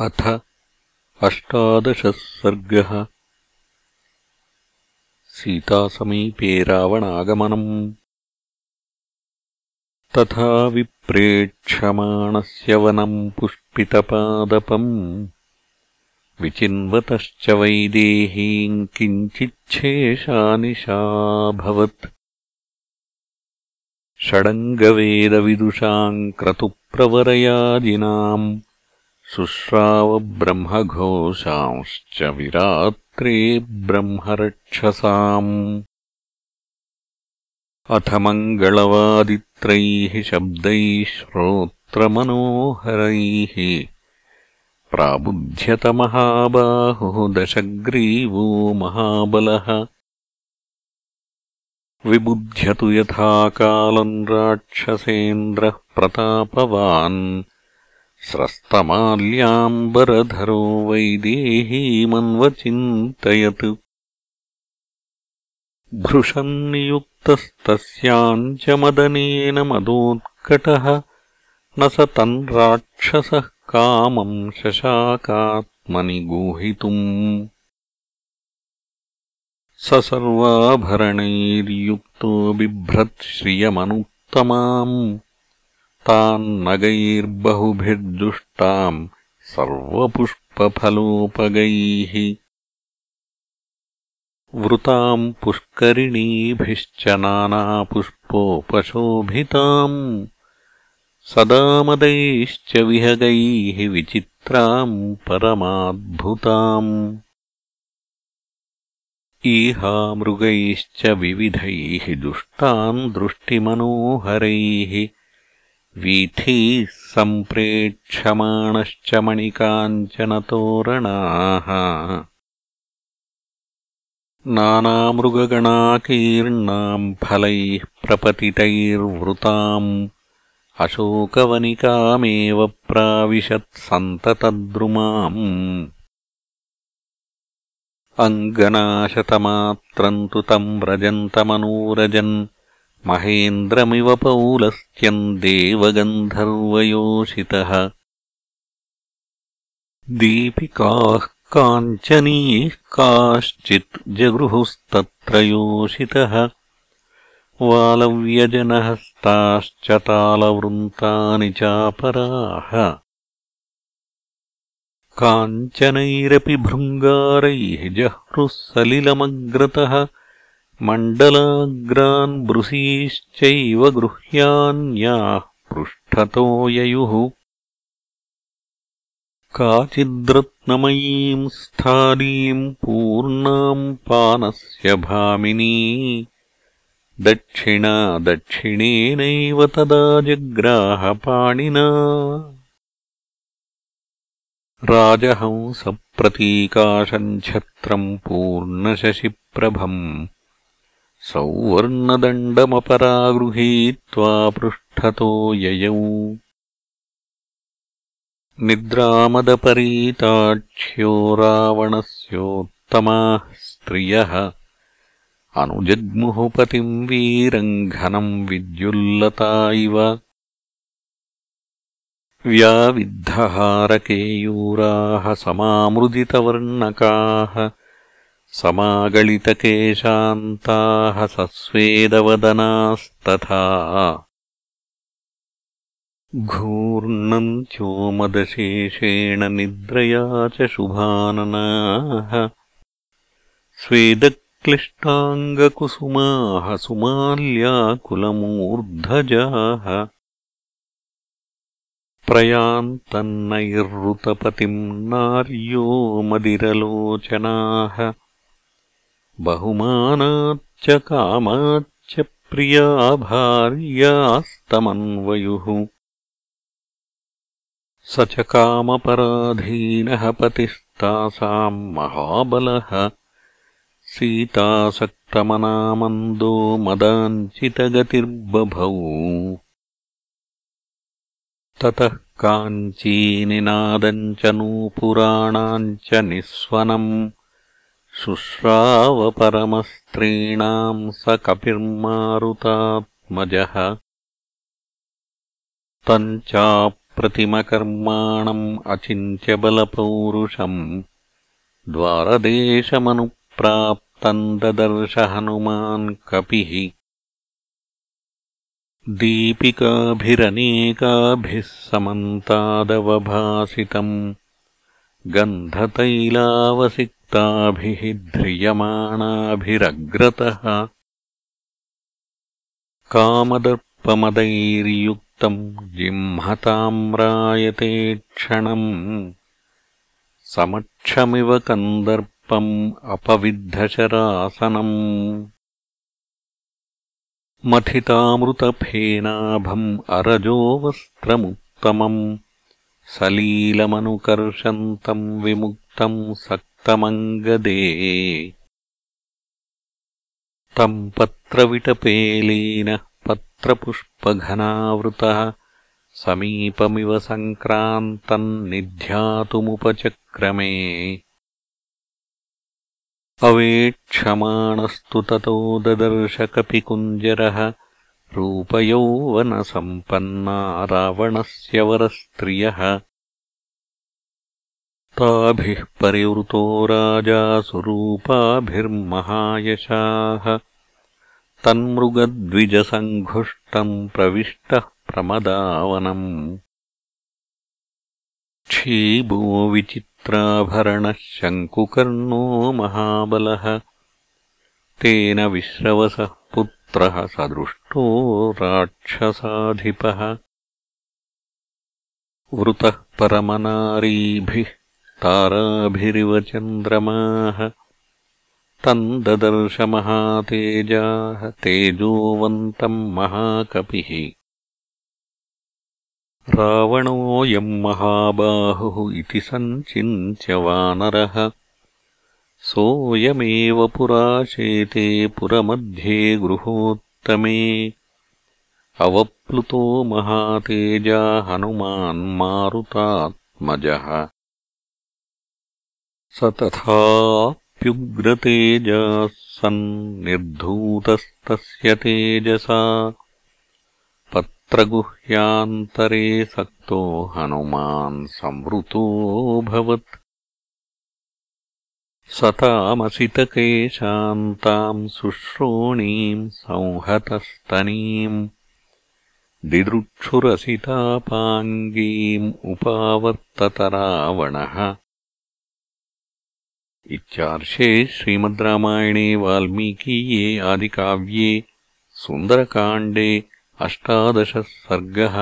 अथ अष्टादशः सर्गः। सीतासमीपे रावणागमनम्। तथा विप्रेक्षमाणस्य वनम् पुष्पितपादपम्। विचिन्वतश्च वैदेहीम् किञ्चिच्छेषानिशाभवत् षडङ्गवेदविदुषाम् क्रतुप्रवरयादिनाम् शुश्रावब्रह्मघोषांश्च विरात्रे ब्रह्मरक्षसाम्। अथ मङ्गलवादित्रैः शब्दैः श्रोत्रमनोहरैः। प्राबुध्यतमहाबाहुः दशग्रीवो महाबलः। विबुध्यतु यथा कालम् राक्षसेन्द्रः प्रतापवान् स्रस्तमाल्याम्बरधरो वैदेहीमन्वचिन्तयत् भृशम् नियुक्तस्तस्याम् च मदनेन मदोत्कटः। न स तम् राक्षसः कामम् शशाकात्मनि गुहितुम्। स सर्वाभरणैर्युक्तो बिभ्रत्श्रियमनुत्तमाम् तान्नगैर्बहुभिर्दुष्टाम् सर्वपुष्पफलोपगैः। वृताम् पुष्करिणीभिश्च नानापुष्पोपशोभिताम्। सदामदैश्च विहगैः विचित्राम् परमाद्भुताम्। ईहामृगैश्च विविधैः दुष्टान् दृष्टिमनोहरैः वीथीः सम्प्रेक्षमाणश्च मणिकाञ्चनतोरणाः। नानामृगगणाकीर्णाम् फलैः प्रपतितैर्वृताम्। अशोकवनिकामेव प्राविशत्सन्ततद्रुमाम्। अङ्गनाशतमात्रम् तु तम् व्रजन्तमनूरजन् महेन्द्रमिव पौलस्त्यम् देवगन्धर्वयोषितः। दीपिकाः काञ्चनीः काश्चित् जगृहुस्तत्र योषितः। वालव्यजनहस्ताश्च तालवृन्तानि चापराः। काञ्चनैरपि भृङ्गारैः जह्रुः सलिलमग्रतः मण्डलाग्रान् ब्रुसीश्चैव गृह्यान्याः पृष्ठतो ययुः। काचिद्रत्नमयीम् स्थालीम् पूर्णाम् पानस्य भामिनी। दक्षिणा दक्षिणेनैव तदा जग्राहपाणिना। राजहंसप्रतीकाशम् छत्रम् पूर्णशशिप्रभम् सौवर्णदण्डमपरागृहीत्वा पृष्ठतो ययौ। निद्रामदपरीताक्ष्यो रावणस्योत्तमाः स्त्रियः। अनुजग्मुहुपतिम् वीरम् घनम् विद्युल्लता इव। व्याविद्धहारकेयूराः समामृदितवर्णकाः समागलितकेशान्ताः सस्वेदवदनास्तथा। घूर्णन्त्योमदशेषेण निद्रया च शुभाननाः। स्वेदक्लिष्टाङ्गकुसुमाः सुमाल्याकुलमूर्धजाः। प्रयान्तन्नैरृतपतिम् नार्यो मदिरलोचनाः बहुमानाच्च कामाच्च प्रिया भार्यास्तमन्वयुः स च कामपराधीनः पतिस्तासाम् महाबलः। सीतासक्तमनामन्दो मदाञ्चितगतिर्बभौ। ततः काञ्चीनिनादम् च नूपुराणाम् च निःस्वनम् शुश्रावपरमस्त्रीणाम् स कपिर्मारुतात्मजः। तम् चाप्राहरन्तीम् प्रतिमकर्माणम् अचिन्त्यबलपौरुषम् द्वारदेशमनुप्राप्तम् ददर्श हनुमान् कपिः। दीपिकाभिरनेकाभिः समन्तादवभासितम् गन्धतैलावसिक्ताभिः ध्रियमाणाभिरग्रतः। कामदर्पमदैर्युक्तम् जिह्मताम्रायते क्षणम् समक्षमिव कन्दर्पम् अपविद्धशरासनम्। मथितामृतफेनाभम् अरजोवस्त्रमुत्तमम्। सलीलमनुकर्षन्तम् विमुक्तम् सक्तमङ्गदे तम् पत्रविटपेलेन पत्रपुष्पघनावृतः समीपमिव सङ्क्रान्तम् निध्यातुमुपचक्रमे। अवेक्षमाणस्तु ततो ददर्शकपिकुञ्जरः रूपयौवनसम्पन्ना रावणस्य वरस्त्रियः ताभिः परिवृतो राजा सुरूपाभिर्महायशाः तन्मृगद्विजसङ्घुष्टम् प्रविष्टः प्रमदावनम्। क्षीबो विचित्राभरणः शङ्कुकर्णो महाबलः। तेन विश्रवसः पुत्रः सदृष्टो राक्षसाधिपः। वृतः परमनारीभिः ताराभिरिव चन्द्रमाः तम् ददर्शमहातेजाः तेजोवन्तम् महाकपिः रावणोऽयम् महाबाहुः इति सञ्चिन्त्य वानरः सोऽयमेव पुराशेते पुरमध्ये गृहोत्तमे अवप्लुतो महातेजा हनुमान्मारुतात्मजः स तथाप्युग्रतेजाः सन्निर्धूतस्तस्य तेजसा। पत्रगुह्यान्तरे सक्तो हनुमान् संवृतोऽभवत् सतामसितकेशान्ताम् शुश्रोणीम् संहतस्तनीम्। दिदृक्षुरसितापाङ्गीम् उपावर्तत रावणः इत्यार्षे श्रीमद् रामायणे वाल्मीकीये आदिकाव्ये सुन्दरकाण्डे अष्टादशः सर्गः